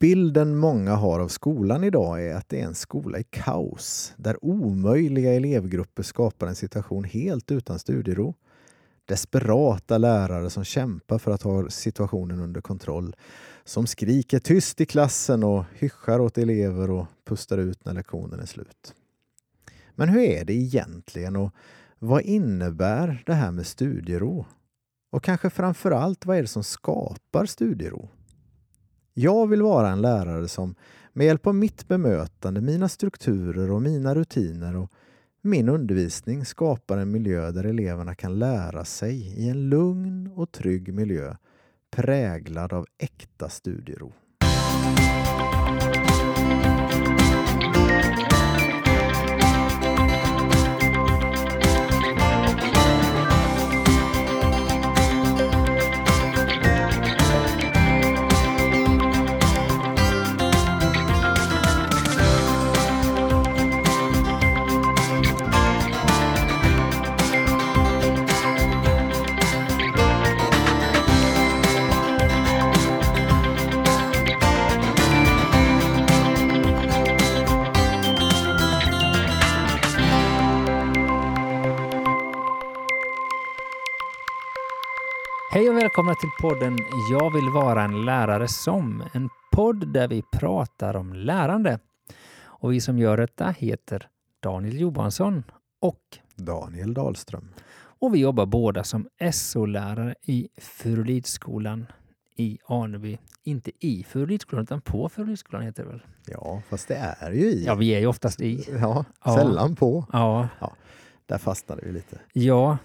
Bilden många har av skolan idag är att det är en skola i kaos, där omöjliga elevgrupper skapar en situation helt utan studiero. Desperata lärare som kämpar för att ha situationen under kontroll, som skriker tyst i klassen och hyschar åt elever och pustar ut när lektionen är slut. Men hur är det egentligen och vad innebär det här med studiero? Och kanske framför allt, vad är det som skapar studiero? Jag vill vara en lärare som med hjälp av mitt bemötande, mina strukturer och mina rutiner och min undervisning skapar en miljö där eleverna kan lära sig i en lugn och trygg miljö präglad av äkta studiero. Hej och välkomna till podden Jag vill vara en lärare som. En podd där vi pratar om lärande. Och vi som gör detta heter Daniel Johansson och Daniel Dahlström. Och vi jobbar båda som SO-lärare i Furulidskolan i Aneby. Inte i Furulidskolan utan på Furulidskolan heter det väl? Ja, fast det är ju i. Ja, vi är ju oftast i. Ja, Ja. sällan på. Ja, Där fastnade vi lite. ja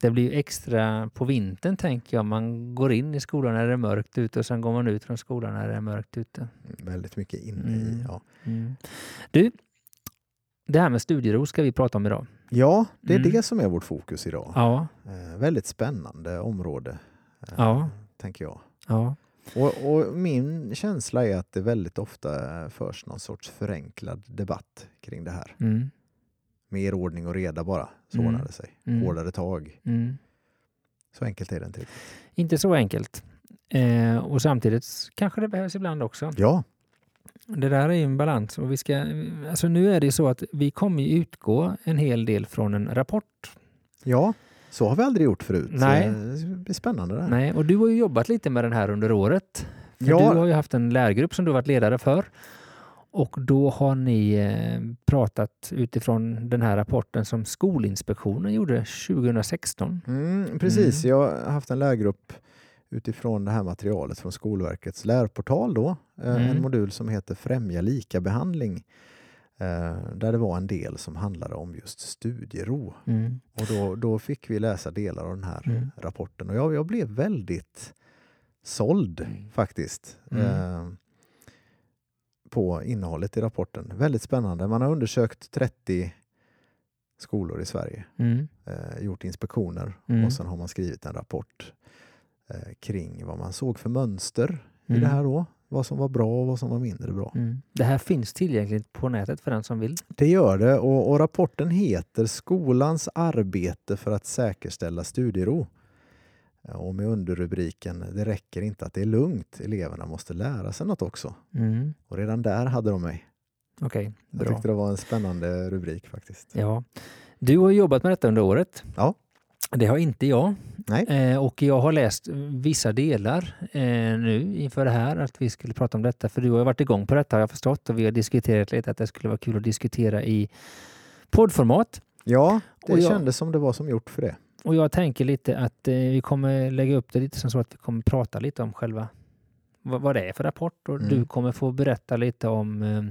det blir ju extra på vintern tänker jag. Man går in i skolan när det är mörkt ute och sen går man ut från skolan när det är mörkt ute. Mm, Väldigt mycket inne Mm. i. Ja. Mm. Du, det här med studiero ska vi prata om idag. ja, det är Mm. det som är vårt fokus idag. Ja, Eh, väldigt spännande område, eh, Ja. tänker jag. ja, Och, och min känsla är att det väldigt ofta förs någon sorts förenklad debatt kring det här. mm, Mer ordning och reda bara, så Mm. ordnar det sig. Mm. Hårdare tag. mm. Så enkelt är det inte. Inte så enkelt. Eh, och samtidigt kanske det behövs ibland också. Ja, Det där är ju en balans. Och vi ska, alltså nu är det så att vi kommer utgå en hel del från en rapport. ja, så har vi aldrig gjort förut. Nej. Det blir spännande det här. Nej, och du har ju jobbat lite med den här under året. För Ja. Du har ju haft en lärgrupp som du varit ledare för. Och då har ni eh, pratat utifrån den här rapporten som Skolinspektionen gjorde 2016. Mm, precis, jag har haft en lärgrupp utifrån det här materialet från Skolverkets lärportal då. Eh, Mm. En modul som heter Främja likabehandling. eh, Där det var en del som handlade om just studiero. Mm. Och då, då fick vi läsa delar av den här Mm. rapporten och jag, jag blev väldigt såld faktiskt. Mm. Eh, på innehållet i rapporten. Väldigt spännande. Man har undersökt 30 skolor i Sverige Mm. eh, gjort inspektioner Mm. och sen har man skrivit en rapport eh, kring vad man såg för mönster i Mm. det här då. Vad som var bra och vad som var mindre bra. Mm. Det här finns tillgängligt på nätet för den som vill. Det gör det och, och rapporten heter Skolans arbete för att säkerställa studiero. Eh, Och med underrubriken Det räcker inte att det är lugnt, eleverna måste lära sig något också. Mm. Och redan där hade de mig. Okej, Jag bra. tyckte det var en spännande rubrik faktiskt. Ja. Du har jobbat med detta under året. Ja. Det har inte jag. Nej. Eh, och jag har läst vissa delar eh, nu inför det här, att vi skulle prata om detta. För du har varit igång på detta har jag förstått och vi har diskuterat lite att det skulle vara kul att diskutera i poddformat. Ja, det Och jag- kändes som det var som gjort för det. Och jag tänker lite att eh, vi kommer lägga upp det lite som så att vi kommer prata lite om själva vad, vad det är för rapport och Mm. du kommer få berätta lite om eh,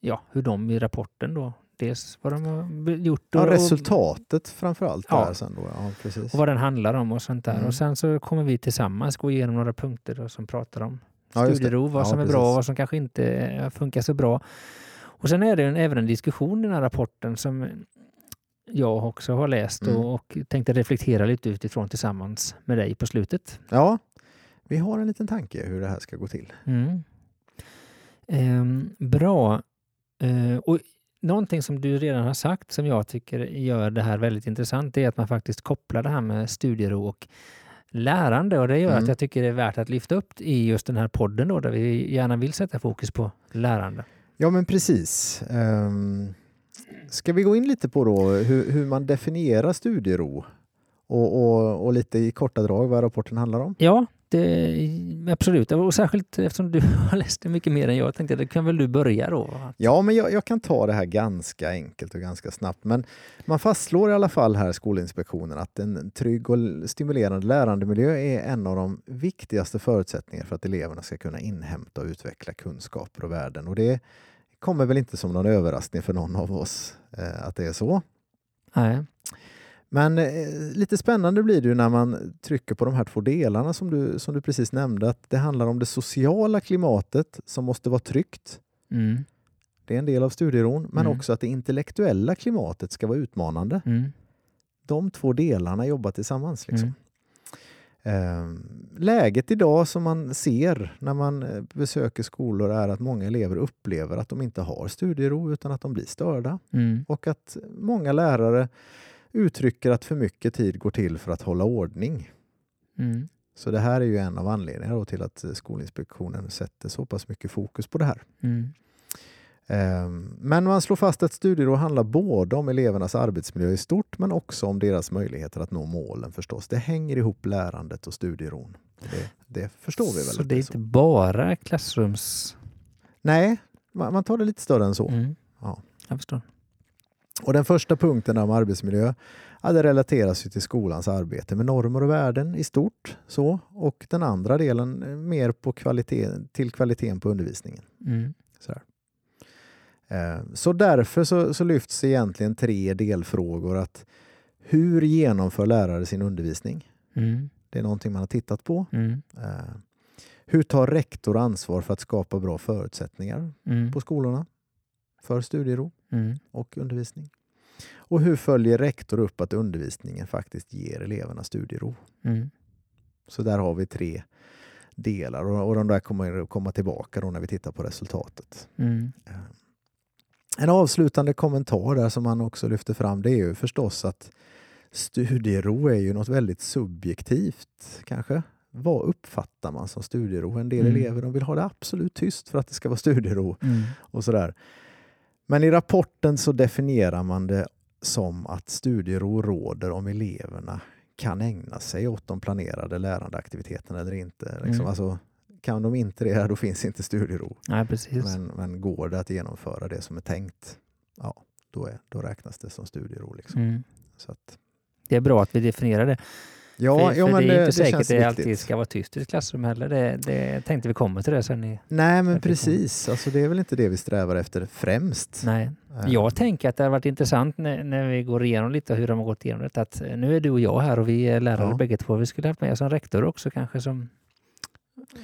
ja, hur de i rapporten då, dels vad de har gjort och, Ja, resultatet framförallt Ja. där sen då. Ja, precis. och vad den handlar om och sånt där. Mm. Och sen så kommer vi tillsammans gå igenom några punkter då, som pratar om Ja, studiero, vad Ja, som är precis. bra och vad som kanske inte eh, funkar så bra. Och sen är det en, även en diskussion i den här rapporten som jag också har läst Mm. och, och tänkte reflektera lite utifrån tillsammans med dig på slutet. Ja, vi har en liten tanke hur det här ska gå till. Mm. Ehm, bra. Eh, och någonting som du redan har sagt som jag tycker gör det här väldigt intressant är att man faktiskt kopplar det här med studiero och lärande och det gör Mm. att jag tycker det är värt att lyfta upp i just den här podden då, där vi gärna vill sätta fokus på lärande. Ja, men precis. Um, ska vi gå in lite på då hur, hur man definierar studiero och, och, och lite i korta drag vad rapporten handlar om? Ja, det, absolut. Och särskilt eftersom du har läst det mycket mer än jag tänkte, det kan väl du börja då? Ja, men jag, jag kan ta det här ganska enkelt och ganska snabbt. Men man fastslår i alla fall här Skolinspektionen att en trygg och stimulerande lärandemiljö är en av de viktigaste förutsättningarna för att eleverna ska kunna inhämta och utveckla kunskaper och värden. Och det kommer väl inte som någon överraskning för någon av oss eh, att det är så. Nej. Men eh, lite spännande blir det när man trycker på de här två delarna som du, som du precis nämnde. Att det handlar om det sociala klimatet som måste vara tryggt. Mm. Det är en del av studieron. Men Mm. också att det intellektuella klimatet ska vara utmanande. Mm. De två delarna jobbar tillsammans. Liksom. Mm. Eh, läget idag som man ser när man eh, besöker skolor är att många elever upplever att de inte har studiero utan att de blir störda. Mm. Och att många lärare uttrycker att för mycket tid går till för att hålla ordning. Mm. Så det här är ju en av anledningarna till att eh, Skolinspektionen sätter så pass mycket fokus på det här. Mm. Ehm, Men man slår fast att studiero handlar både om elevernas arbetsmiljö i stort men också om deras möjligheter att nå målen förstås. Det hänger ihop lärandet och studieron. Det, det förstår vi väl? Så det är så. inte bara klassrums... Nej, man, tar det lite större än så. Mm. Ja. Jag förstår. Och den första punkten om arbetsmiljö ja, det relateras till skolans arbete med normer och värden i stort. Så. Och den andra delen eh, mer på kvalitet, till kvaliteten på undervisningen. Mm. Eh, Så därför så, så lyfts egentligen tre delfrågor. att Hur genomför lärare sin undervisning? Mm. Det är någonting man har tittat på. Mm. Eh, Hur tar rektor ansvar för att skapa bra förutsättningar Mm. på skolorna för studiero Mm. och undervisning? Och hur följer rektor upp att undervisningen faktiskt ger eleverna studiero? Mm. Så där har vi tre delar och, och de där kommer komma tillbaka då när vi tittar på resultatet. En avslutande kommentar där som man också lyfter fram det är ju förstås att studiero är ju något väldigt subjektivt kanske. Vad uppfattar man som studiero? En del Mm. elever de vill ha det absolut tyst för att det ska vara studiero Mm. och sådär. Men i rapporten så definierar man det som att studiero råder om eleverna kan ägna sig åt de planerade lärandeaktiviteterna eller inte. Liksom. Mm. Alltså, kan de inte det, då finns inte studiero. Nej, precis. Men, men går det att genomföra det som är tänkt, ja, då, är, då räknas det som studiero. Liksom. Mm. Så att, Det är bra att vi definierar det. ja, för, ja, för men det är det, inte det säkert att det viktigt. alltid ska vara tyst i ett klassrum heller. Det, det tänkte vi kommer till det sen. I, Nej, men precis. Alltså, det är väl inte det vi strävar efter främst. nej. Eh, Jag tänker att det har varit intressant när, när vi går igenom lite hur de har gått igenom det. Att eh, nu är du och jag här och vi är lärare Ja. bägge två. Vi skulle haft med oss en rektor också kanske som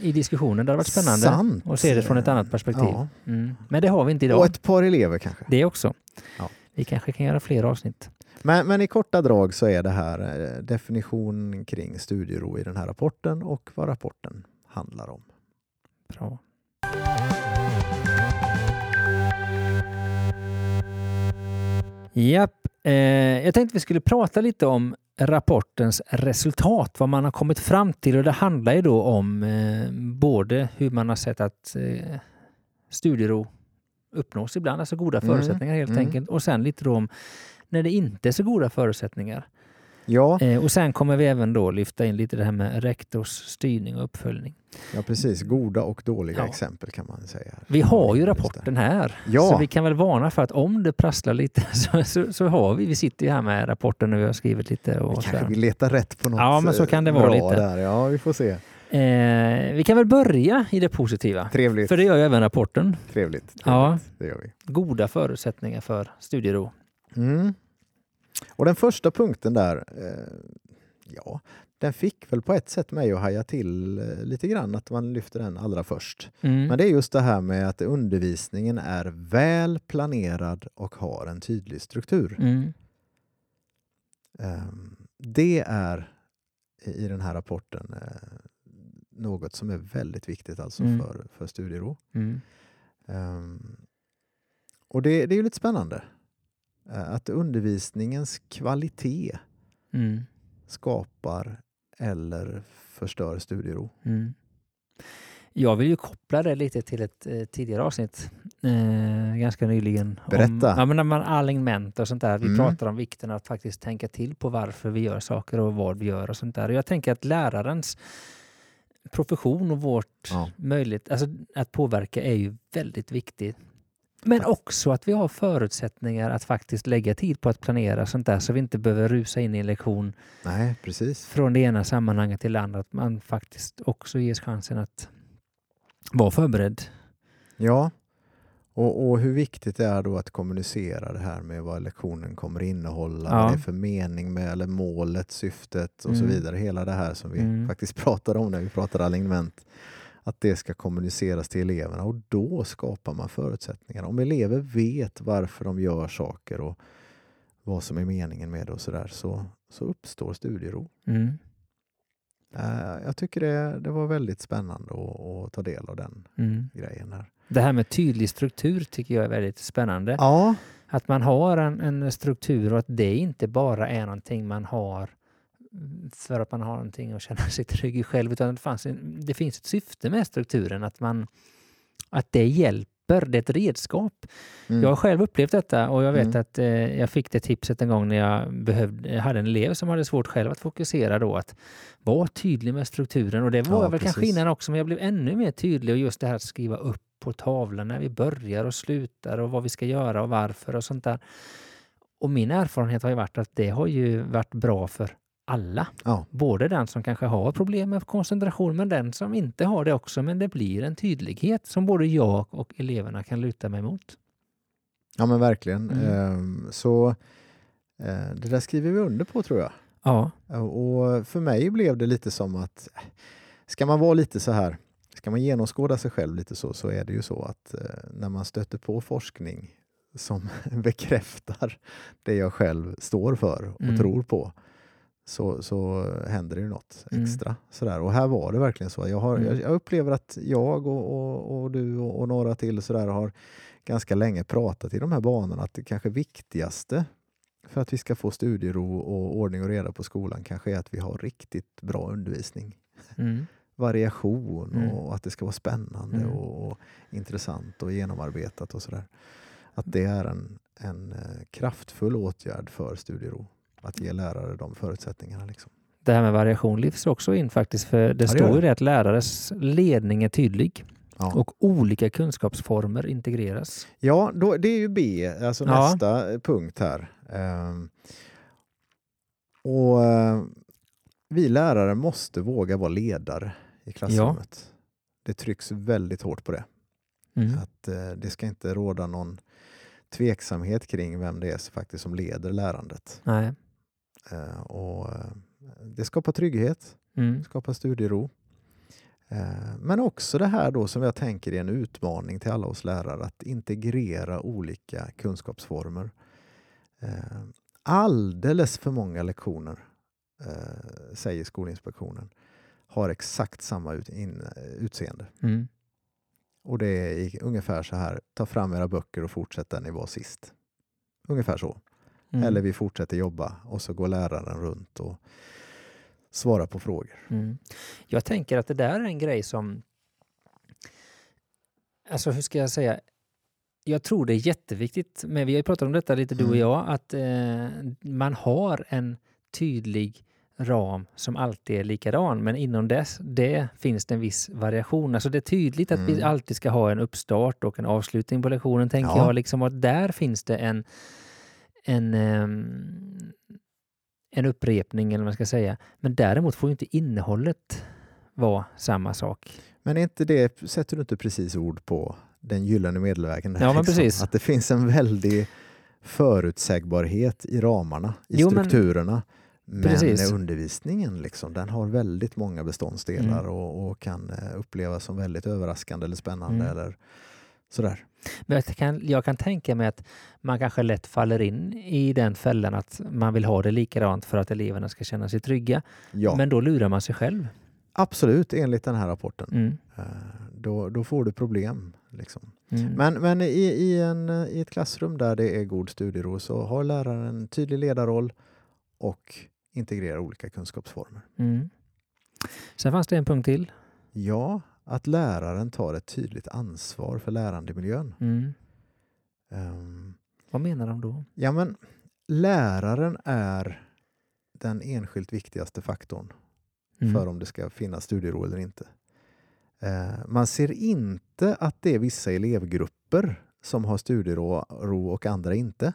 i diskussionen. Det hade varit spännande Sant. att se det från ett annat perspektiv. Ja. Mm. Men det har vi inte idag. Och ett par elever kanske. Det också. Ja. Vi kanske kan göra fler avsnitt. Men, men i korta drag så är det här eh, definition kring studiero i den här rapporten och vad rapporten handlar om. Bra. Japp. Eh, jag tänkte vi skulle prata lite om rapportens resultat, vad man har kommit fram till. Och det handlar ju då om eh, både hur man har sett att eh, studiero uppnås ibland, alltså goda Mm, förutsättningar helt mm. enkelt. Och sen lite om när det inte är så goda förutsättningar. Ja, Eh, och sen kommer vi även då lyfta in lite det här med rektors styrning och uppföljning. ja, precis. Goda och dåliga Ja. exempel kan man säga. Vi har ju rapporten här, Ja. så vi kan väl varna för att om det prasslar lite så, så, så har vi, vi sitter ju här med rapporten och vi har skrivit lite. Vi Och kanske sådär. vill leta rätt på något Ja, men så eh, kan det vara bra lite. Där. Ja, vi får se. Eh, vi kan väl börja i det positiva, Trevligt. för det gör ju även rapporten. Trevligt. trevligt. Ja. Det gör vi. Goda förutsättningar för studiero. Mm. Och den första punkten där, eh, ja, den fick väl på ett sätt mig att haja till eh, lite grann att man lyfter den allra först. Mm. Men det är just det här med att undervisningen är väl planerad och har en tydlig struktur. Mm. Ehm, Det är i den här rapporten eh, något som är väldigt viktigt alltså Mm. för, för studiero. Mm. Ehm, Och det, det är ju lite spännande att undervisningens kvalitet Mm. skapar eller förstör studiero. Mm. Jag vill ju koppla det lite till ett eh, tidigare avsnitt eh, ganska nyligen. Om, Berätta. ja, men när man alignment och sånt där. Vi Mm. pratar om vikten att faktiskt tänka till på varför vi gör saker och vad vi gör och sånt där. Och jag tänker att lärarens profession och vårt Ja. möjlighet alltså att påverka är ju väldigt viktigt. Men också att vi har förutsättningar att faktiskt lägga tid på att planera sånt där så vi inte behöver rusa in i en lektion Nej, precis. från det ena sammanhanget till det andra. Att man faktiskt också ges chansen att vara förberedd. Ja, och, och hur viktigt det är då att kommunicera det här med vad lektionen kommer innehålla, Ja. vad det är för mening med eller målet, syftet och så Mm. vidare. Hela det här som vi Mm. faktiskt pratar om när vi pratar alignment. Att det ska kommuniceras till eleverna och då skapar man förutsättningar. Om elever vet varför de gör saker och vad som är meningen med det och sådär så, så uppstår studiero. Mm. Eh, jag tycker det, det var väldigt spännande att, att ta del av den Mm. grejen där. Det här med tydlig struktur tycker jag är väldigt spännande. Ja, Att man har en, en struktur och att det inte bara är någonting man har för att man har någonting att känna sig trygg i själv, utan det, fanns en, det finns ett syfte med strukturen, att, man, att det hjälper, det är ett redskap. mm. Jag har själv upplevt detta och jag vet Mm. att eh, jag fick det tipset en gång när jag, behövde, jag hade en elev som hade svårt själv att fokusera då, att vara tydlig med strukturen. Och det var Ja, väl kanske precis. innan också, men jag blev ännu mer tydlig och just det här att skriva upp på tavlan när vi börjar och slutar och vad vi ska göra och varför och sånt där. Och min erfarenhet har ju varit att det har ju varit bra för alla. Ja. Både den som kanske har problem med koncentration men den som inte har det också. Men det blir en tydlighet som både jag och eleverna kan luta mig mot. Ja men verkligen. Mm. Ehm, så eh, det där skriver vi under på tror jag. Ja. Och för mig blev det lite som att ska man vara lite så här, ska man genomskåda sig själv lite så, så är det ju så att eh, när man stöter på forskning som bekräftar det jag själv står för och Mm. tror på så, så händer det ju något Mm. extra. Sådär. Och här var det verkligen så. Jag, har, Mm. jag, jag upplever att jag och, och, och du och, och några till sådär har ganska länge pratat i de här banorna att det kanske viktigaste för att vi ska få studiero och ordning och reda på skolan kanske är att vi har riktigt bra undervisning. Mm. Variation Mm. och att det ska vara spännande Mm. och, och intressant och genomarbetat och sådär. Att det är en, en eh, kraftfull åtgärd för studiero. Att ge lärare de förutsättningarna. Liksom. Det här med variation lyfts också in faktiskt. För det det står ju det. att lärares ledning är tydlig Ja. och olika kunskapsformer integreras. Ja, då, det är ju B, alltså Ja. nästa punkt här. Ehm, och eh, Vi lärare måste våga vara ledare i klassrummet. Det trycks väldigt hårt på det. Mm. Att eh, Det ska inte råda någon tveksamhet kring vem det är som faktiskt som leder lärandet. Nej. Eh, och eh, Det skapar trygghet, Mm. skapar studiero. Eh, Men också det här då som jag tänker är en utmaning till alla oss lärare att integrera olika kunskapsformer. Alldeles för många lektioner, säger Skolinspektionen, har exakt samma ut, in, utseende. Mm. Och det är ungefär så här, ta fram era böcker och fortsätt där ni var sist. Ungefär så. Mm. Eller vi fortsätter jobba och så går läraren runt och svarar på frågor. Mm. Jag tänker att det där är en grej som... Alltså hur ska jag säga? Jag tror det är jätteviktigt, men vi har ju pratat om detta lite du och Mm. jag, att eh, man har en tydlig ram som alltid är likadan, men inom dess, det finns det en viss variation. Alltså det är tydligt att vi Mm. alltid ska ha en uppstart och en avslutning på lektionen, tänker Ja. jag. Liksom, att där finns det en, en, ehm, en upprepning, eller vad man ska säga. Men däremot får inte innehållet vara samma sak. Men är inte det, sätter du inte precis ord på den gyllene medelvägen? där, Ja, men precis. Att det finns en väldig förutsägbarhet i ramarna, i Jo, men- strukturerna. Men, Precis. undervisningen liksom, den har väldigt många beståndsdelar Mm. och, och kan eh, upplevas som väldigt överraskande eller spännande. Mm. Eller sådär. Men jag kan, jag kan tänka mig att man kanske lätt faller in i den fällan att man vill ha det likadant för att eleverna ska känna sig trygga. Ja, Men då lurar man sig själv. absolut enligt den här rapporten. Mm. Eh, Då, då får du problem. Liksom. Mm. Men, men i, i, en, i ett klassrum där det är god studiero så har läraren en tydlig ledarroll och integrerar olika kunskapsformer. Mm. Sen fanns det en punkt till. Ja, att läraren tar ett tydligt ansvar för lärandemiljön. Mm. Um, Vad menar de då? ja, men läraren är den enskilt viktigaste faktorn Mm. för om det ska finnas studiero eller inte. Eh, man ser inte att det är vissa elevgrupper som har studiero ro och andra inte.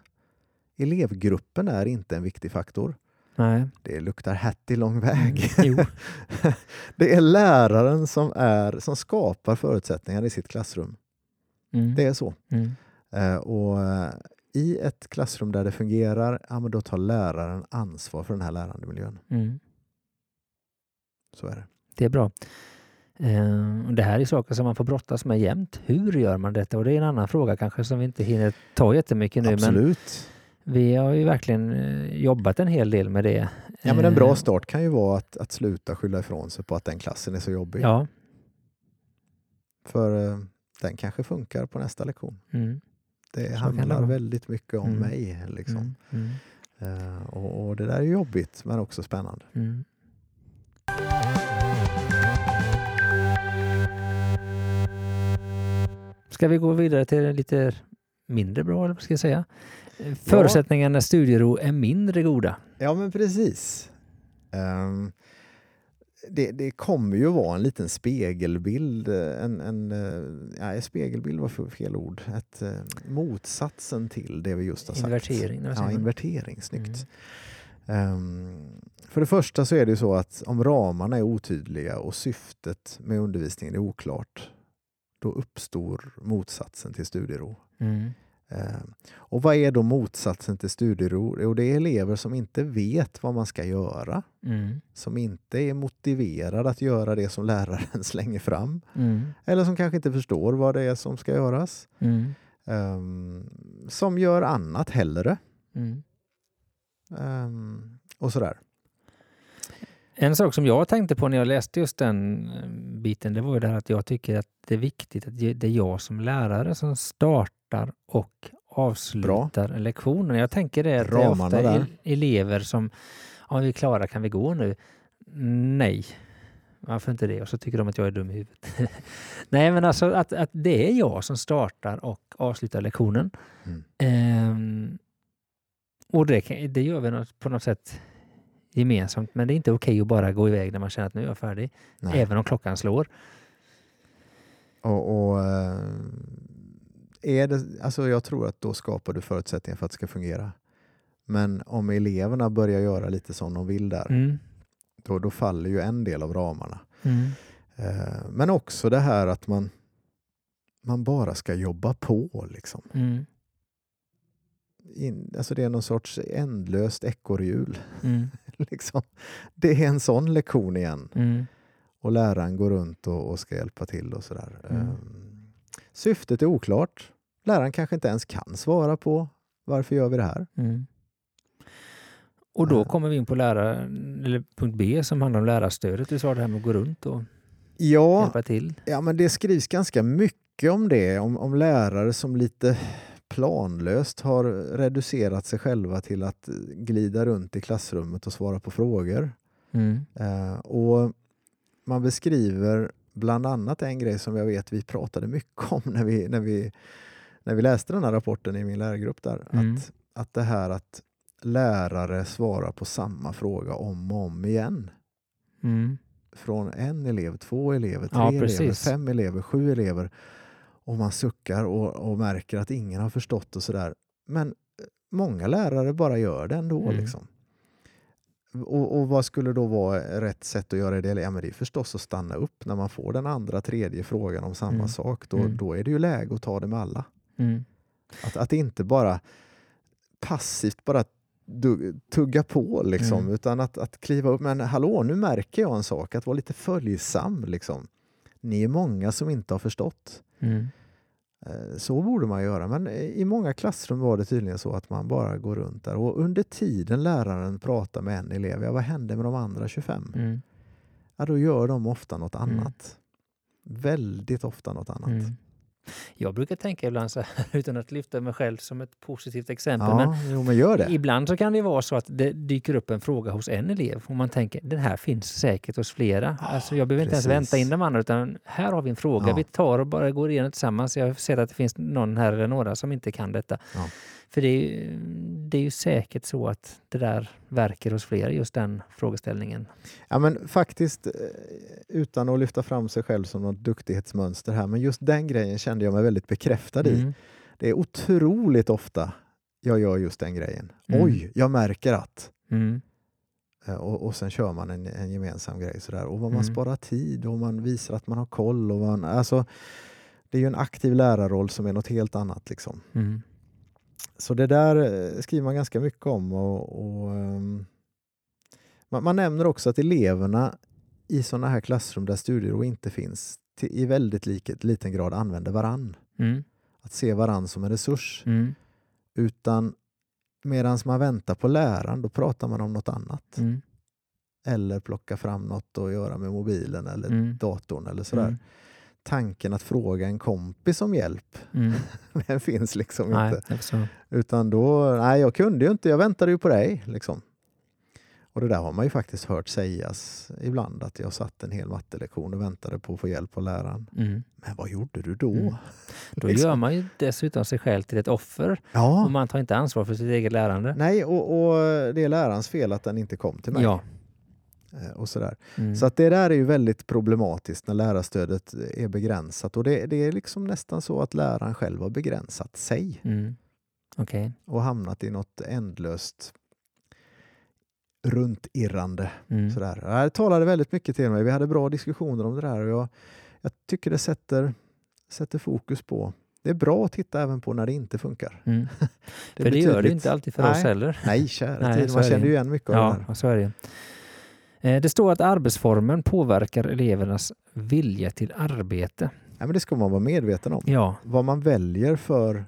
Elevgruppen är inte en viktig faktor. Nej. Det luktar Hattie lång väg. Mm. Det är läraren som, är, som skapar förutsättningar i sitt klassrum. Mm. Det är så. Mm. Eh, och eh, I ett klassrum där det fungerar, ja, men då tar läraren ansvar för den här lärandemiljön. Mm. Så är det. Det är bra. Eh, det här är saker som man får brottas med jämt. Hur gör man detta? Och det är en annan fråga kanske som vi inte hinner ta jättemycket nu. Men Absolut. Vi har ju verkligen eh, jobbat en hel del med det. Ja, men en bra Eh, start kan ju vara att, att sluta skylla ifrån sig på att den klassen är så jobbig. Ja. För eh, den kanske funkar på nästa lektion. Mm. Det Så det handlar vara. väldigt mycket om Mm. mig. Liksom. Mm. Eh, och, och det där är jobbigt men också spännande. Mm. Ska vi gå vidare till lite mindre bra, eller vad ska jag säga? Eh, Förutsättningarna när studiero är mindre goda. Ja men precis. Ehm, det, det kommer ju vara en liten spegelbild, eh, en, en, eh, nej, spegelbild var för- fel ord, Ett, motsatsen till det vi just har sagt. Invertering, Ja, invertering, snyggt. Ehm, för det första så är det ju så att om ramarna är otydliga och syftet med undervisningen är oklart, då uppstår motsatsen till studiero. Mm. Ehm, och vad är då motsatsen till studiero? Jo, det är elever som inte vet vad man ska göra, Mm. som inte är motiverade att göra det som läraren slänger fram, Mm. eller som kanske inte förstår vad det är som ska göras. Ehm, som gör annat hellre. Ehm, och sådär. En sak som jag tänkte på när jag läste just den eh, biten, det var ju det här att jag tycker att det är viktigt att det är jag som lärare som startar och avslutar lektionen. Jag tänker det att det är ofta där. el- elever som, om vi är klara, kan vi gå nu? Nej. Varför inte det? Och så tycker de att jag är dum i huvudet. Nej, men alltså att, att det är jag som startar och avslutar lektionen. Mm. Ehm, och det, det gör vi på något sätt gemensamt, men det är inte okej att bara gå iväg när man känner att nu är jag färdig, Nej. även om klockan slår. Och, och, eh, är det, alltså jag tror att då skapar du förutsättningar för att det ska fungera. Men om eleverna börjar göra lite som de vill där, Mm. då, då faller ju en del av ramarna. Mm. Eh, Men också det här att man, man bara ska jobba på. Liksom. Mm. In, alltså det är någon sorts ändlöst ekorrhjul. Mm. Liksom. Det är en sån lektion igen. Mm. Och läraren går runt och, och ska hjälpa till och sådär. Mm. Ehm, syftet är oklart. Läraren kanske inte ens kan svara på varför gör vi det här? Mm. Och då Eh. kommer vi in på lärar, eller punkt B som handlar om lärarstödet. Du sa det här med att gå runt och Ja, hjälpa till. ja men det skrivs ganska mycket om det. Om, om lärare som lite planlöst har reducerat sig själva till att glida runt i klassrummet och svara på frågor. Mm. Eh, och man beskriver bland annat en grej som jag vet vi pratade mycket om när vi, när vi, när vi läste den här rapporten i min lärargrupp där. Mm. Att, att det här att lärare svarar på samma fråga om och om igen. Mm. Från en elev, två elever, tre Ja, elever, fem elever, sju elever. Och man suckar och, och märker att ingen har förstått och sådär. Men eh, många lärare bara gör det ändå. Mm. Liksom. Och, och vad skulle då vara rätt sätt att göra det? Ja, men det är förstås att stanna upp när man får den andra, tredje frågan om samma Mm. sak. Då, Mm. då är det ju läge att ta det med alla. Mm. Att, att inte bara passivt bara tugga på liksom, Mm. utan att, att kliva upp. Men hallå, nu märker jag en sak, att vara lite följsam. Liksom. Ni är många som inte har förstått. Mm. Eh, Så borde man göra, men i många klassrum var det tydligen så att man bara går runt där och under tiden läraren pratar med en elev, ja vad händer med de andra 25? Mm. Ja, då gör de ofta något Mm. annat. Väldigt ofta något annat. Mm. Jag brukar tänka ibland så här, utan att lyfta mig själv som ett positivt exempel, Ja, men jo, men gör det. ibland så kan det vara så att det dyker upp en fråga hos en elev och man tänker den här finns säkert hos flera. alltså jag behöver inte ens precis. vänta in de andra utan här har vi en fråga. Ja. Vi tar och bara går igenom tillsammans. Jag ser att det finns någon här eller några som inte kan detta. Ja. För det är, ju- det är ju säkert så att det där verkar hos flera, just den frågeställningen. Ja, men faktiskt, eh, utan att lyfta fram sig själv som något duktighetsmönster här, men just den grejen kände jag mig väldigt bekräftad i. Mm. Det är otroligt ofta jag gör just den grejen. Mm. Oj, jag märker att. Mm. Eh, Och, och sen kör man en, en gemensam grej sådär. Och vad man Mm. sparar tid och man visar att man har koll. Och man, alltså, det är ju en aktiv lärarroll som är något helt annat. Liksom. Mm. Så det där eh, skriver man ganska mycket om. Och, och, ehm, man, man nämner också att eleverna i sådana här klassrum där studiero inte finns till, i väldigt liket, liten grad använder varann. Mm. Att se varann som en resurs. Mm. Utan medan man väntar på läraren, då pratar man om något annat. Mm. Eller plocka fram något att göra med mobilen eller Mm. datorn eller sådär. Tanken att fråga en kompis om hjälp, Mm. den finns liksom Nej, inte. Utan då, nej jag kunde ju inte, jag väntade ju på dig. Liksom. Och det där har man ju faktiskt hört sägas ibland, att jag satt en hel mattelektion och väntade på att få hjälp av läraren. Mm. Men vad gjorde du då? Mm. Då Liksom. gör man ju dessutom sig själv till ett offer och Ja, man tar inte ansvar för sitt eget lärande. nej och, och det är lärarens fel att den inte kom till mig. Ja. Eh, Och sådär. Mm. Så att det där är ju väldigt problematiskt när lärarstödet är begränsat och det, det är liksom nästan så att läraren själv har begränsat sig Mm. Okej. och hamnat i något ändlöst runtirrande. Mm. Sådär. Det talade väldigt mycket till mig. Vi hade bra diskussioner om det där och jag, jag tycker det sätter, sätter fokus på det är bra att titta även på när det inte funkar. Mm. Det för det gör det inte alltid för oss Nej. heller. Nej, kära Nej, tid. Man det känner ju. igen mycket av det Ja, här. och så är det. Eh, Det står att arbetsformen påverkar elevernas vilja till arbete. Nej, men det ska man vara medveten om. Ja. Vad man väljer för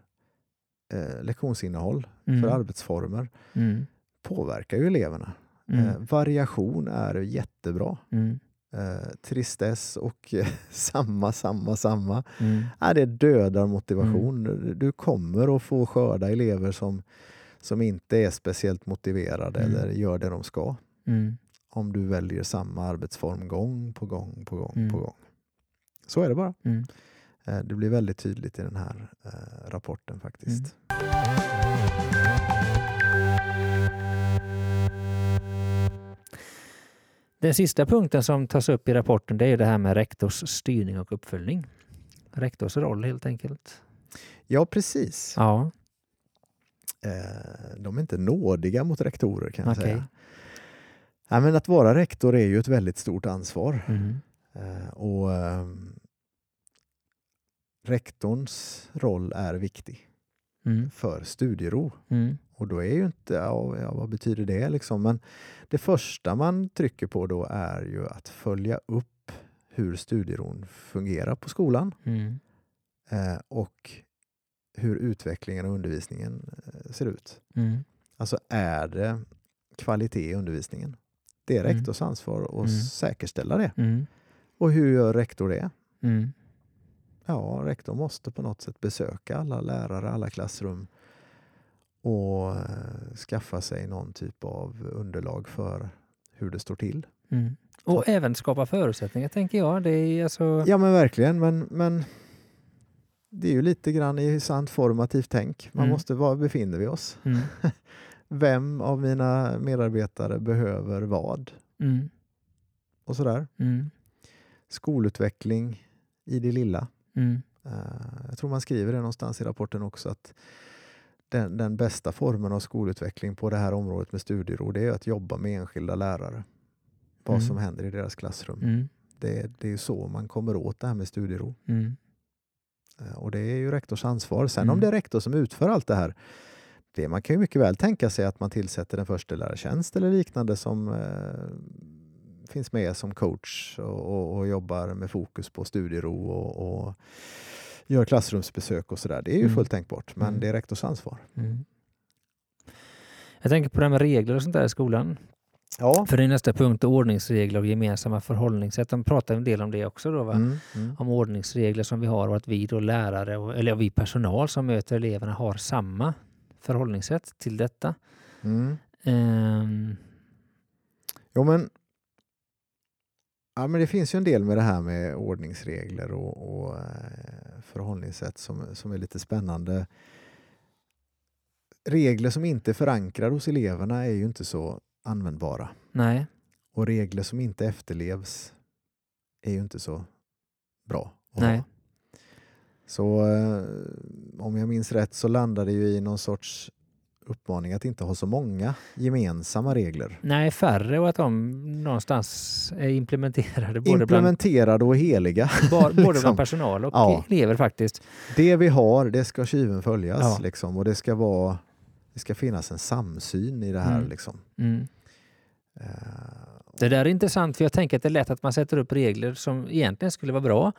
eh, lektionsinnehåll, Mm. för arbetsformer, Mm. påverkar ju eleverna. Mm. Eh, variation är jättebra. Mm. Eh, tristess och eh, samma, samma, samma. Mm. Nej, det dödar motivation. Du kommer att få skörda elever som, som inte är speciellt motiverade Mm. eller gör det de ska. Mm. Om du väljer samma arbetsform gång på gång på gång Mm. på gång. Så är det bara. Mm. Eh, det blir väldigt tydligt i den här eh, rapporten faktiskt. Den sista punkten som tas upp i rapporten det är det här med rektors styrning och uppföljning. Rektors roll helt enkelt. Ja, precis. Ja, Eh, de är inte nådiga mot rektorer kan jag okej. säga. Nej, men att vara rektor är ju ett väldigt stort ansvar. Mm. Eh, och ehm, Rektorns roll är viktig Mm. för studiero. Mm. Och då är ju inte, ja, ja, vad betyder det liksom? Men det första man trycker på då är ju att följa upp hur studieron fungerar på skolan Mm. eh, och hur utvecklingen och undervisningen eh, ser ut. Mm. Alltså är det kvalitet i undervisningen? Det är Mm. rektors ansvar att Mm. säkerställa det. Mm. Och hur gör rektor det? Mm. Ja, rektor måste på något sätt besöka alla lärare, alla klassrum och eh, skaffa sig någon typ av underlag för hur det står till. Mm. Och även skapa förutsättningar tänker jag. Det är alltså... Ja men verkligen, men, men det är ju lite grann i sant formativt tänk. Man Mm. måste, var befinner vi oss? Mm. Vem av mina medarbetare behöver vad? Mm. Och sådär. Mm. Skolutveckling i det lilla. Mm. Eh, Jag tror man skriver det någonstans i rapporten också att den, den bästa formen av skolutveckling på det här området med studiero det är att jobba med enskilda lärare. Vad Mm. som händer i deras klassrum. Mm. Det, det är så man kommer åt det här med studiero. Mm. Eh, Och det är ju rektors ansvar. Sen om det är rektor som utför allt det här, det, man kan ju mycket väl tänka sig att man tillsätter en förstelärartjänst eller liknande som eh, finns med som coach och, och, och jobbar med fokus på studiero och, och gör klassrumsbesök och sådär. Det är ju Mm. fullt tänkbart, men Mm. det är rektors ansvar. Mm. Jag tänker på det här med regler och sånt där i skolan. Ja. För det är nästa punkt, ordningsregler och gemensamma förhållningssätt. De pratar en del om det också då, va? Mm, mm. om ordningsregler som vi har och att vi då lärare, eller vi personal som möter eleverna har samma förhållningssätt till detta. Mm. Ehm, Jo, men, ja, men det finns ju en del med det här med ordningsregler och, och eh, förhållningssätt som, som är lite spännande. Regler som inte är förankrade hos eleverna är ju inte så användbara. nej, Och regler som inte efterlevs är ju inte så bra. nej. ha. Så eh, om jag minns rätt så landar det ju i någon sorts uppmaning att inte ha så många gemensamma regler. Nej, färre och att de någonstans är implementerade både, bland, Implementerade och heliga. både liksom. bland personal och Ja. elever faktiskt. Det vi har, det ska tjuven följas. Ja. Liksom, och det ska, vara, det ska finnas en samsyn i det här. Mm. Liksom. Mm. Eh, Det där är intressant för jag tänker att det är lätt att man sätter upp regler som egentligen skulle vara bra.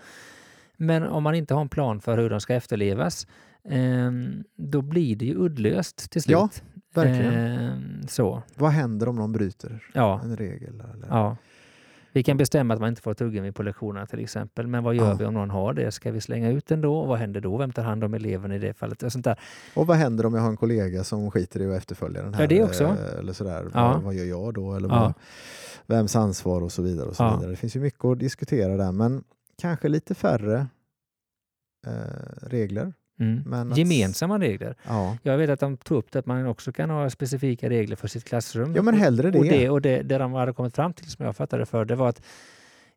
Men om man inte har en plan för hur de ska efterlevas ehm, då blir det ju uddlöst till slut. Ja, verkligen. Ehm, så, Vad händer om någon bryter ja. en regel? Eller? ja. Vi kan bestämma att man inte får tuggummi på lektionerna till exempel. Men vad gör Ja. vi om någon har det? Ska vi slänga ut den då? Vad händer då? Vem tar hand om eleven i det fallet? Och sånt där. Och vad händer om jag har en kollega som skiter i att efterfölja den här? Ja, det också. eh, Eller sådär. Ja. Vad, vad gör jag då? Eller vad, vems ansvar och så vidare. Och så vidare. Det finns ju mycket att diskutera där men kanske lite färre eh, regler. Mm. Att- Gemensamma regler. Ja. Jag vet att de tog upp det att man också kan ha specifika regler för sitt klassrum. ja, men hellre det. Och det, och det, det de hade kommit fram till, som jag fattade för, det var att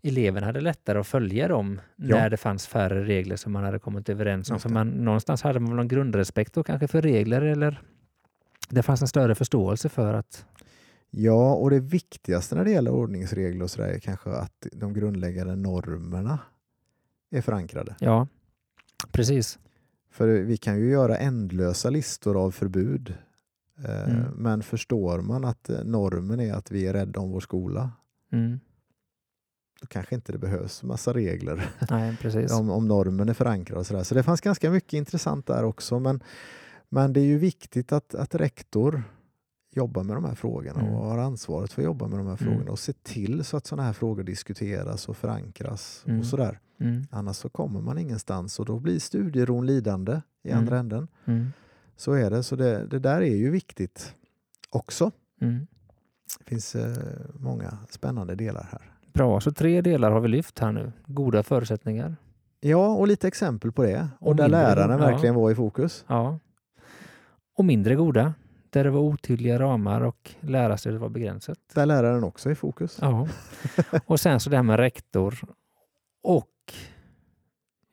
eleverna hade lättare att följa dem Ja. när det fanns färre regler som man hade kommit överens om. För man, någonstans hade man någon grundrespekt då kanske för regler eller det fanns en större förståelse för att... Ja, och det viktigaste när det gäller ordningsregler och sådär är kanske att de grundläggande normerna är förankrade. Ja, precis. För vi kan ju göra ändlösa listor av förbud. Eh, Mm. Men förstår man att eh, normen är att vi är rädda om vår skola, Mm. då kanske inte det behövs massa regler Nej, om, om normen är förankrad. Och sådär. Så det fanns ganska mycket intressant där också. Men, men det är ju viktigt att, att rektor jobbar med de här frågorna Mm. och har ansvaret för att jobba med de här Mm. frågorna och se till så att sådana här frågor diskuteras och förankras. Mm. och sådär. Mm. Annars så kommer man ingenstans och då blir studieron lidande i Mm. andra änden. Mm. Så är det. Så det, det där är ju viktigt också. Mm. Det finns eh, många spännande delar här. Bra, så tre delar har vi lyft här nu. Goda förutsättningar. Ja, och lite exempel på det. Och, Och där mindre läraren ja. verkligen var i fokus. Ja. Och mindre goda, där det var otydliga ramar och lärarstödet var begränsat. Där läraren också är i fokus. Ja. Och sen så det här med rektor och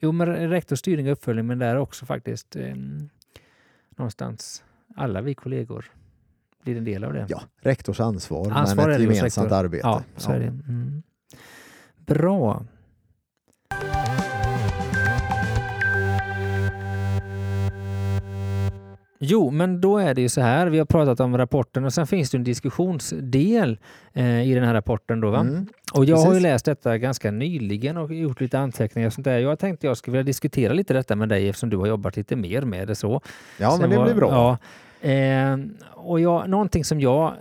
Jo, men rektor, styrning och uppföljning, men där också faktiskt eh, någonstans alla vi kollegor blir en del av det. Ja, rektors ansvar, Ansvar men ett gemensamt rektor. arbete. Ja, så är det. Mm. Bra. Jo, men då är det ju så här. Vi har pratat om rapporten och sen finns det en diskussionsdel eh, i den här rapporten. Då, va? Mm. Och jag har ju Precis. läst detta ganska nyligen och gjort lite anteckningar och sånt där. Jag tänkte jag skulle vilja diskutera lite detta med dig eftersom du har jobbat lite mer med det så. Ja, Sen men det var- blir bra. Ja, eh, och jag, någonting som jag eh,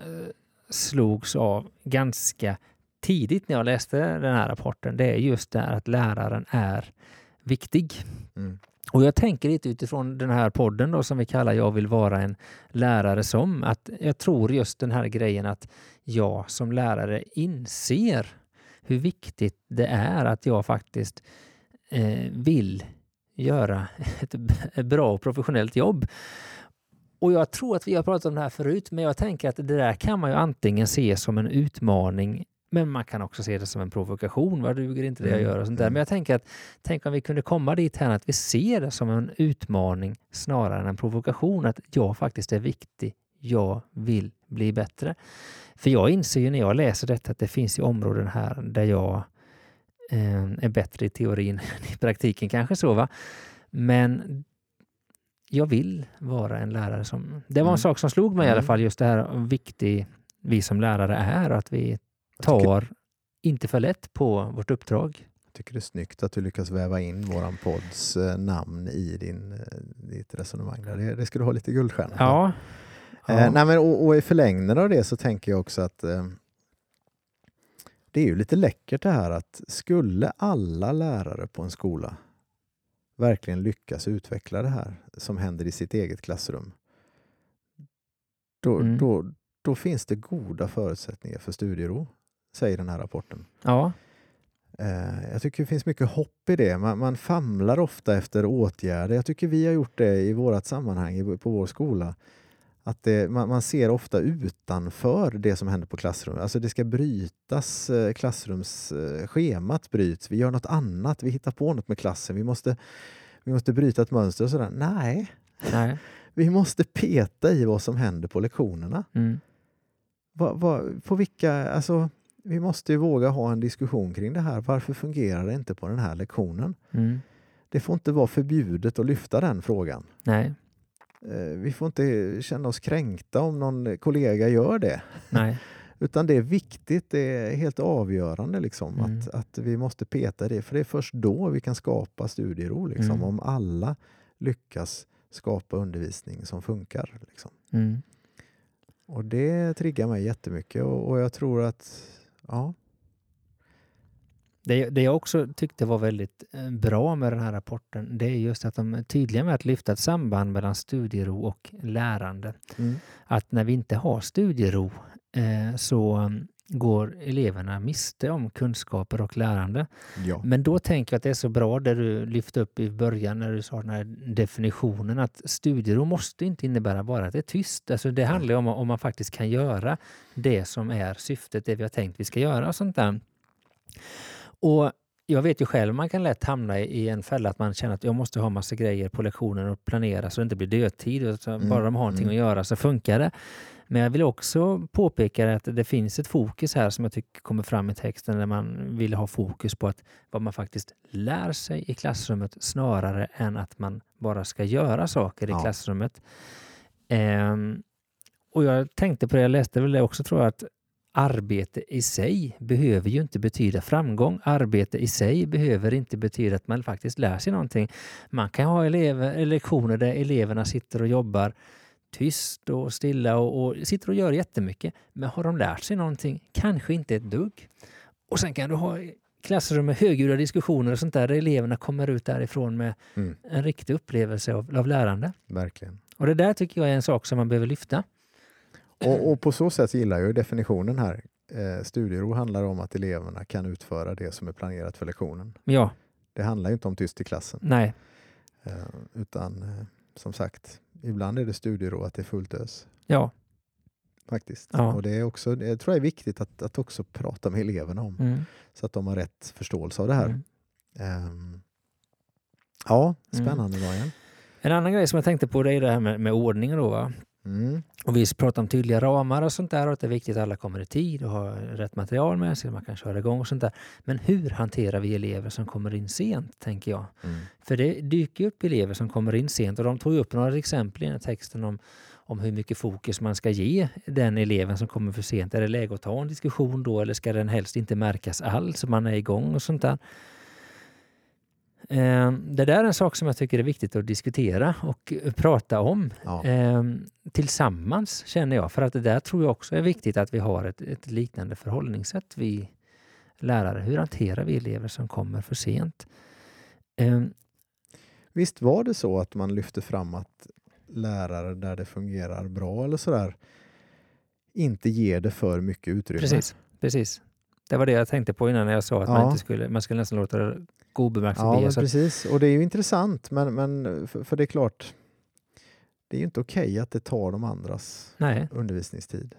slogs av ganska tidigt när jag läste den här rapporten, det är just det här att läraren är viktig. Mm. Och jag tänker lite utifrån den här podden då som vi kallar Jag vill vara en lärare som, att jag tror just den här grejen att jag som lärare inser hur viktigt det är att jag faktiskt eh, vill göra ett, bra och professionellt jobb. Och jag tror att vi har pratat om det här förut, men jag tänker att det där kan man ju antingen se som en utmaning men man kan också se det som en provokation. Vad duger inte det jag Mm, gör? Och sånt där. mm. Men jag tänker att tänk om vi kunde komma dit här att vi ser det som en utmaning snarare än en provokation. Att jag faktiskt är viktig. Jag vill bli bättre. För jag inser ju när jag läser detta att det finns ju områden här där jag eh, är bättre i teorin än i praktiken kanske så va. Men jag vill vara en lärare som... Det var en Mm. sak som slog mig i alla Mm. fall, just det här viktig vi som lärare är och att vi Jag tycker, tar inte för lätt på vårt uppdrag. tycker det är snyggt att du lyckas väva in våran podds eh, namn i din, eh, ditt resonemang. Det, det ska du ha lite guldstjärna för. Ja. Eh, nej, men, och, och i förlängningen av det så tänker jag också att eh, det är ju lite läckert det här att skulle alla lärare på en skola verkligen lyckas utveckla det här som händer i sitt eget klassrum, då, Mm. då, då finns det goda förutsättningar för studiero, säger den här rapporten. Ja, Eh, Jag tycker det finns mycket hopp i det. Man, man famlar ofta efter åtgärder. Jag tycker vi har gjort det i vårt sammanhang på vår skola. Att det, man, man ser ofta utanför det som händer på klassrummet. Alltså det ska brytas, eh, klassrumsschemat bryts. Vi gör något annat, vi hittar på något med klassen. Vi måste, vi måste bryta ett mönster och sådär. Nej, nej. vi måste peta i vad som händer på lektionerna. Mm. Va, va, på vilka, alltså, vi måste ju våga ha en diskussion kring det här. Varför fungerar det inte på den här lektionen? Mm. Det får inte vara förbjudet att lyfta den frågan. Nej, Eh, Vi får inte känna oss kränkta om någon kollega gör det. nej. Utan det är viktigt, det är helt avgörande liksom, Mm. att, att vi måste peta det. För det är först då vi kan skapa studiero. Liksom, Mm. Om alla lyckas skapa undervisning som funkar. Liksom. Mm. Och det triggar mig jättemycket och, och jag tror att ja, Det, det jag också tyckte var väldigt eh, bra med den här rapporten, det är just att de är tydliga med att lyfta ett samband mellan studiero och lärande. mm, Att när vi inte har studiero eh, så går eleverna miste om kunskaper och lärande. ja. Men då tänker jag att det är så bra det du lyfte upp i början när du sa den här definitionen att studiero måste inte innebära bara att det är tyst. Alltså det handlar ju om om man faktiskt kan göra det som är syftet, det vi har tänkt vi ska göra och sånt där. Och jag vet ju själv, man kan lätt hamna i en fälla att man känner att jag måste ha massa grejer på lektionen och planera så det inte blir dödtid. Mm, bara de har någonting mm. att göra så funkar det. Men jag vill också påpeka att det finns ett fokus här som jag tycker kommer fram i texten där man vill ha fokus på att vad man faktiskt lär sig i klassrummet snarare än att man bara ska göra saker i Ja. klassrummet. Ehm, och jag tänkte på det, jag läste väl det också tror jag, att arbete i sig behöver ju inte betyda framgång. Arbete i sig behöver inte betyda att man faktiskt lär sig någonting. Man kan ha elever, lektioner där eleverna sitter och jobbar tyst och stilla och, och sitter och gör jättemycket. Men har de lärt sig någonting? Kanske inte ett dugg. Och sen kan du ha klassrum med högljudda diskussioner och sånt där, där eleverna kommer ut därifrån med Mm, en riktig upplevelse av, av lärande. verkligen. Och det där tycker jag är en sak som man behöver lyfta. Och, och på så sätt gillar jag definitionen här. Eh, studiero handlar om att eleverna kan utföra det som är planerat för lektionen. Ja, Det handlar ju inte om tyst i klassen. nej, Eh, utan eh, som sagt, ibland är det studiero att det är fullt ös. ja. Faktiskt. Ja. Och det är också, jag tror det är viktigt att, att också prata med eleverna om. Mm. Så att de har rätt förståelse av det här. Mm. Ehm, ja, spännande Daniel. En annan grej som jag tänkte på det är det här med, med ordning. Då, va? Mm. Och vi pratar om tydliga ramar och sånt där och att det är viktigt att alla kommer i tid och har rätt material med sig, man kan köra igång och sånt där. Men hur hanterar vi elever som kommer in sent, tänker jag? Mm. För det dyker upp elever som kommer in sent och de tog upp några exempel i den här texten om, om hur mycket fokus man ska ge den eleven som kommer för sent. Är det läge att ta en diskussion då eller ska den helst inte märkas alls så man är igång och sånt där? Eh, Det där är en sak som jag tycker är viktigt att diskutera och prata om Ja. eh, tillsammans känner jag. För att det där tror jag också är viktigt att vi har ett, ett liknande förhållningssätt vi lärare. Hur hanterar vi elever som kommer för sent? Eh, Visst var det så att man lyfte fram att lärare där det fungerar bra eller sådär inte ger det för mycket utrymme? Precis, precis. Det var det jag tänkte på innan när jag sa att man Ja. inte skulle, man skulle nästan låta det gå obemärkt Ja, förbi. att, precis. Och det är ju intressant, men, men för, för det är klart, det är ju inte okej att det tar de andras nej, undervisningstid.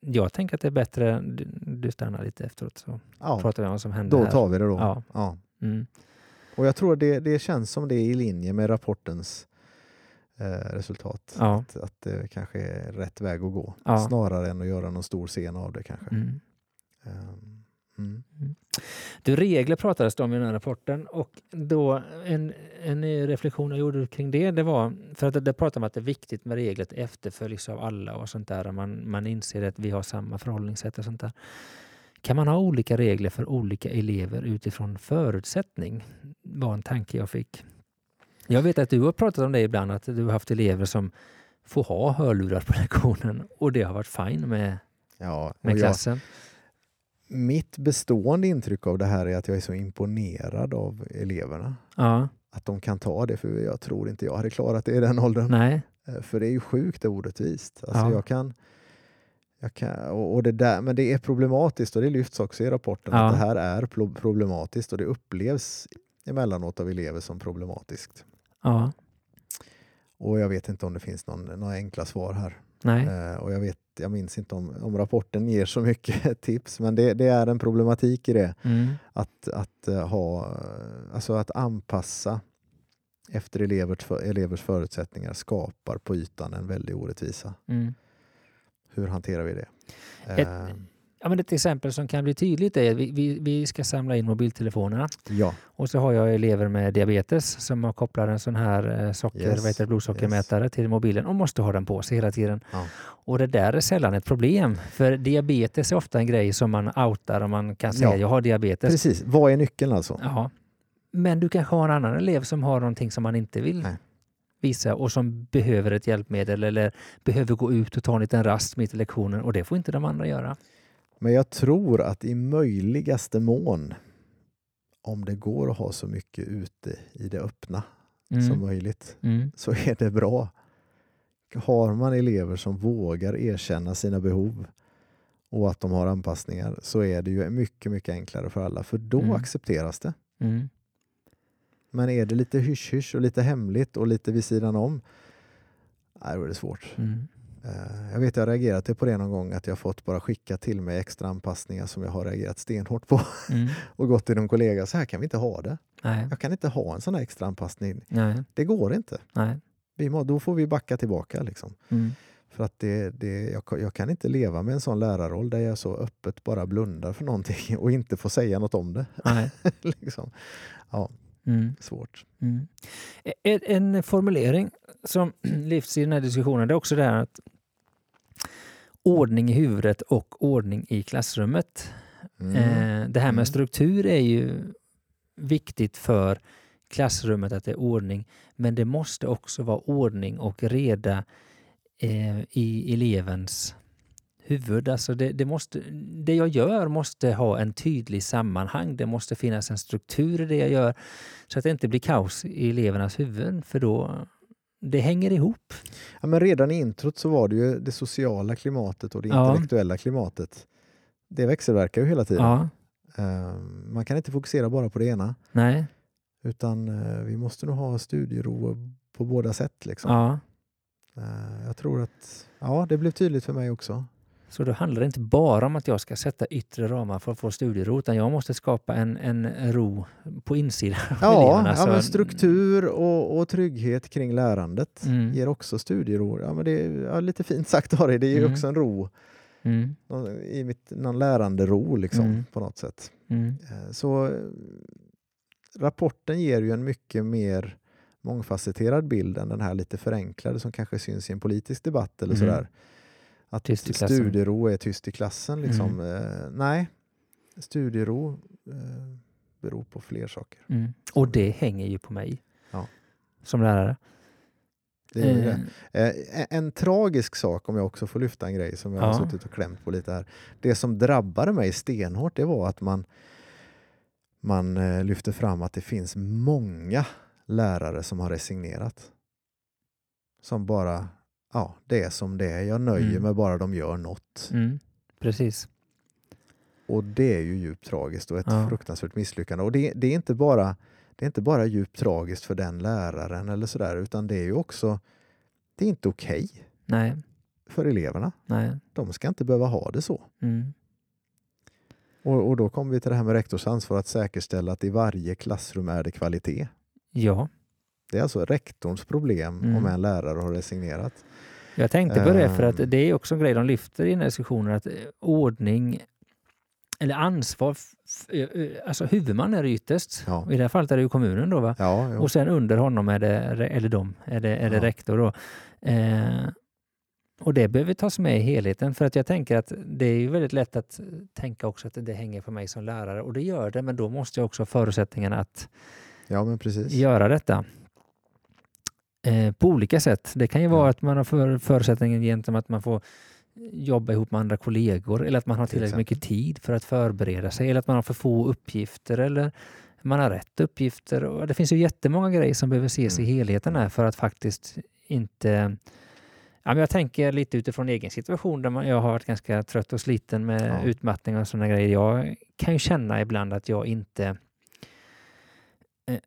jag tänker att det är bättre du, du stannar lite efteråt så Ja, pratar vi om vad som händer då här. tar vi det då. Ja. Ja. Mm. Och jag tror det, det känns som det är i linje med rapportens eh, resultat. Ja. Att, att det kanske är rätt väg att gå. Ja. Snarare än att göra någon stor scen av det kanske. Mm. Ehm, mm. Du, regler pratades det om i den här rapporten och då en, en reflektion jag gjorde kring det, det var för att det, det pratar om att det är viktigt med regler att efterföljs av alla och sånt där. och Man, man inser att vi har samma förhållningssätt och sånt där. Kan man ha olika regler för olika elever utifrån förutsättning? var en tanke jag fick. Jag vet att du har pratat om det ibland, att du har haft elever som får ha hörlurar på lektionen och det har varit fine med, Ja, med jag, klassen. Mitt bestående intryck av det här är att jag är så imponerad av eleverna. Ja, Att de kan ta det, för jag tror inte jag hade klarat det i den åldern. nej. Eh, För det är ju sjukt orättvist. Alltså Ja. jag kan, jag kan, och och det där, men det är problematiskt och det lyfts också i rapporten Ja. att det här är pro- problematiskt och det upplevs emellanåt av elever som problematiskt. Ja, Och jag vet inte om det finns någon, några enkla svar här. nej. Eh, och jag, vet, jag minns inte om, om rapporten ger så mycket tips, men det, det är en problematik i det. Mm. Att, att, eh, ha, alltså att anpassa efter elevers, elevers förutsättningar skapar på ytan en väldig orättvisa. Mm. Hur hanterar vi det? Ett- Eh, Ja, men ett exempel som kan bli tydligt är att vi, vi, vi ska samla in mobiltelefonerna ja, och så har jag elever med diabetes som har kopplat en sån här eh, socker, Yes, heter blodsockermätare till mobilen och måste ha den på sig hela tiden. Ja. Och det där är sällan ett problem för diabetes är ofta en grej som man outar och man kan säga Ja. jag har diabetes. precis. Vad är nyckeln alltså? Ja. Men du kanske har en annan elev som har någonting som man inte vill Nej. visa och som behöver ett hjälpmedel eller behöver gå ut och ta en liten rast mitt i lektionen och det får inte de andra göra. Men jag tror att i möjligaste mån, om det går att ha så mycket ute i det öppna som Mm. möjligt, Mm. så är det bra. Har man elever som vågar erkänna sina behov och att de har anpassningar så är det ju mycket, mycket enklare för alla, för då Mm. accepteras det. Mm. Men är det lite hysch-hysch och lite hemligt och lite vid sidan om, nej, då är det svårt. Mm. Eh, Jag vet jag reagerat på det någon gång att jag fått bara skicka till mig extra anpassningar som jag har reagerat stenhårt på Mm. och gått till någon kollega. Så här kan vi inte ha det. Nej. Jag kan inte ha en sån här extra anpassning. Nej. Det går inte. Nej. Vi må, då får vi backa tillbaka. Liksom. Mm. För att det, det, jag, kan- jag kan inte leva med en sån lärarroll där jag så öppet bara blundar för någonting och inte får säga något om det. Liksom. Ja, Mm. svårt. Mm. En, en formulering som lyfts i den här diskussionen det är också det här att ordning i huvudet och ordning i klassrummet. Mm. Eh, det här Mm. med struktur är ju viktigt för klassrummet att det är ordning men det måste också vara ordning och reda eh, i elevens huvud. Alltså det, det, måste, det jag gör måste ha en tydlig sammanhang. Det måste finnas en struktur i det jag gör så att det inte blir kaos i elevernas huvuden för då det hänger ihop. Ja, men redan i introt så var det ju det sociala klimatet och det Ja. intellektuella klimatet. Det växelverkar ju hela tiden. Ja, Eh, Man kan inte fokusera bara på det ena nej, utan eh, vi måste nog ha studiero på båda sätt. Liksom. ja. Eh, Jag tror att ja, det blev tydligt för mig också. Så då handlar det inte bara om att jag ska sätta yttre ramar för att få studiero utan jag måste skapa en, en ro på insidan av Ja, eleverna. ja men struktur och, och trygghet kring lärandet Mm. ger också studiero. Ja, men det är ja, lite fint sagt av dig, det ger Mm. också en ro, Mm, i mitt, någon lärande ro liksom, Mm. på något sätt. mm, Eh, Så eh, rapporten ger ju en mycket mer mångfacetterad bild än den här lite förenklade som kanske syns i en politisk debatt eller Mm. sådär. Att Tyst i klassen. studiero är tyst i klassen. Liksom. Mm. Nej, studiero eh, beror på fler saker. mm. Och det hänger ju på mig Ja. som lärare. Eh, det. Eh, en- en tragisk sak, om jag också får lyfta en grej som jag Ja. har suttit och klämt på lite här. Det som drabbade mig stenhårt det var att man, man eh, lyfte fram att det finns många lärare som har resignerat. Som bara, ja det är som det är, jag nöjer Mm. mig bara de gör något. Mm, precis. Och det är ju djupt tragiskt och ett Ja. fruktansvärt misslyckande. Och det, det, är inte bara, det är inte bara djupt tragiskt för den läraren eller sådär utan det är ju också, det är inte okej Nej, för eleverna. nej. De ska inte behöva ha det så. Mm, Och, och då kommer vi till det här med rektors ansvar att säkerställa att i varje klassrum är det kvalitet. ja, Det är alltså rektorns problem Mm. om en lärare har resignerat. jag tänkte på det för att Ehm. det är också en grej de lyfter i den här diskussionen att eh, ordning eller ansvar, f- eh, alltså huvudman är det ytterst. Ja, I det här fallet är det ju kommunen då va? ja. Och sen under honom är det, eller dem, är det, är det Ja. rektor då. Eh, och det behöver tas med i helheten för att jag tänker att det är ju väldigt lätt att tänka också att det hänger på mig som lärare och det gör det men då måste jag också ha förutsättningarna att ja men precis. göra detta. Eh, på olika sätt. Det kan ju vara att man har för, förutsättningen gentemot att man får jobba ihop med andra kollegor eller att man har Till tillräckligt mycket tid för att förbereda sig eller att man har för få uppgifter eller man har rätt uppgifter. Och det finns ju jättemånga grejer som behöver ses i Mm. helheten här för att faktiskt inte... Ja, men jag tänker lite utifrån egen situation där man, jag har varit ganska trött och sliten med Ja. utmattning och sådana grejer. Jag kan ju känna ibland att jag inte eh,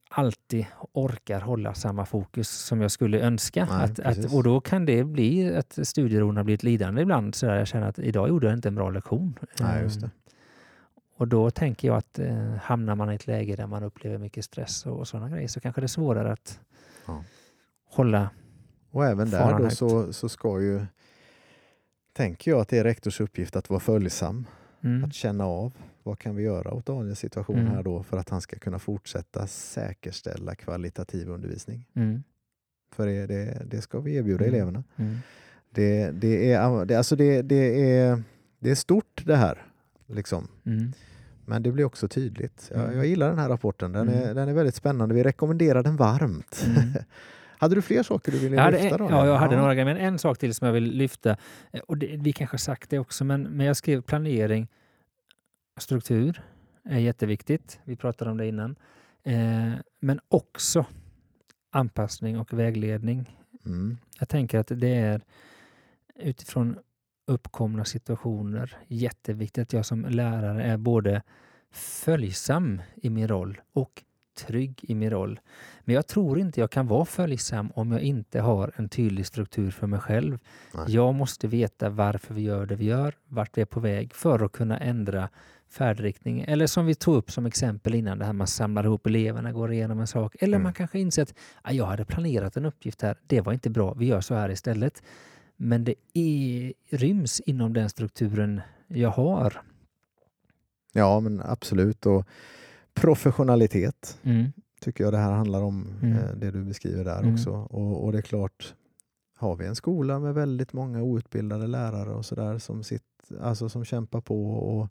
alltid orkar hålla samma fokus som jag skulle önska. Nej, att, att, och då kan det bli att studieron har blivit lidande ibland. Så där jag känner att idag gjorde jag inte en bra lektion. Nej, just Eh, det. Och då tänker jag att eh, hamnar man i ett läge där man upplever mycket stress och sådana grejer så kanske det är svårare att Ja. hålla... Och även där då så, så ska ju, tänker jag att det är rektors uppgift att vara följsam, Mm, att känna av vad kan vi göra åt Daniels situation Mm. här då för att han ska kunna fortsätta säkerställa kvalitativ undervisning. mm, För det, det, det ska vi erbjuda Mm. eleverna. mm, Det, det, är, det, alltså det, det, är, det är stort det här. Liksom. mm. Men det blir också tydligt. Jag, Mm. jag gillar den här rapporten. Den, är, den är väldigt spännande. Vi rekommenderar den varmt. Hade du fler saker du ville Jag lyfta? en, Då? ja, jag hade några grejer, men en sak till som jag vill lyfta. Eh, Och det, vi kanske har sagt det också, men, men jag skrev planering, struktur är jätteviktigt. Vi pratade om det innan. Eh, men också anpassning och vägledning. Mm. Jag tänker att det är utifrån uppkomna situationer jätteviktigt att jag som lärare är både följsam i min roll och trygg i min roll. Men jag tror inte jag kan vara följsam om jag inte har en tydlig struktur för mig själv. Nej. Jag måste veta varför vi gör det vi gör, vart vi är på väg för att kunna ändra färdriktning. Eller som vi tog upp som exempel innan, det här man samlar ihop eleverna, går igenom en sak. Eller Mm. man kanske inser att "Ah, jag hade planerat en uppgift här, det var inte bra, vi gör så här istället. Men det är, ryms inom den strukturen jag har. Ja, men absolut. Och professionalitet Mm. tycker jag det här handlar om, Mm. eh, det du beskriver där Mm. också. Och, och det är klart, har vi en skola med väldigt många outbildade lärare och sådär som, sitt- alltså som kämpar på och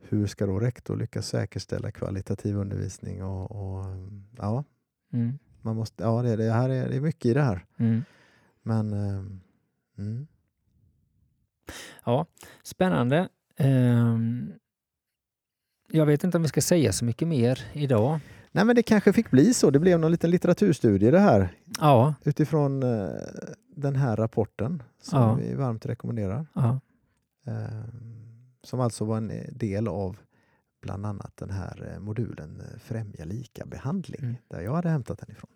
hur ska då rektor lyckas säkerställa kvalitativ undervisning? Och, och ja, Mm. man måste, ja det, det, här är, det är mycket i det här. Mm. Men eh, mm, Ja, spännande. Ehm, jag vet inte om vi ska säga så mycket mer idag. Nej men det kanske fick bli så. Det blev någon liten litteraturstudie det här Ja, utifrån eh, den här rapporten som Ja. vi varmt rekommenderar. ja. Som alltså var en eh, del av bland annat den här eh, modulen eh, Främja lika behandling Mm. där jag hade hämtat den ifrån.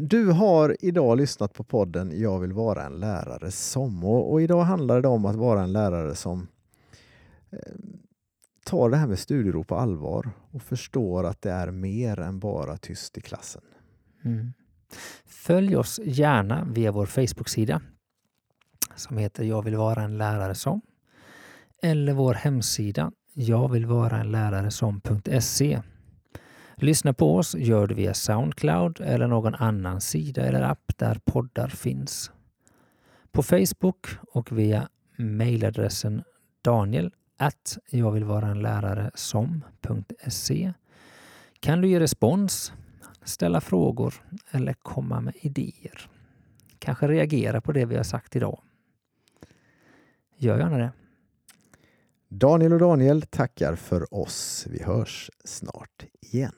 Du har idag lyssnat på podden Jag vill vara en lärare som och, och idag handlar det om att vara en lärare som eh, tar det här med studiero på allvar och förstår att det är mer än bara tyst i klassen. Mm. Följ oss gärna via vår Facebook-sida som heter Jag vill vara en lärare som eller vår hemsida jag vill vara en lärare som.se. Lyssna på oss gör du via Soundcloud eller någon annan sida eller app där poddar finns. På Facebook och via mejladressen daniel att jag vill vara en lärare som.se kan du ge respons, ställa frågor eller komma med idéer. Kanske reagera på det vi har sagt idag. Gör gärna det. Daniel och Daniel tackar för oss. Vi hörs snart igen.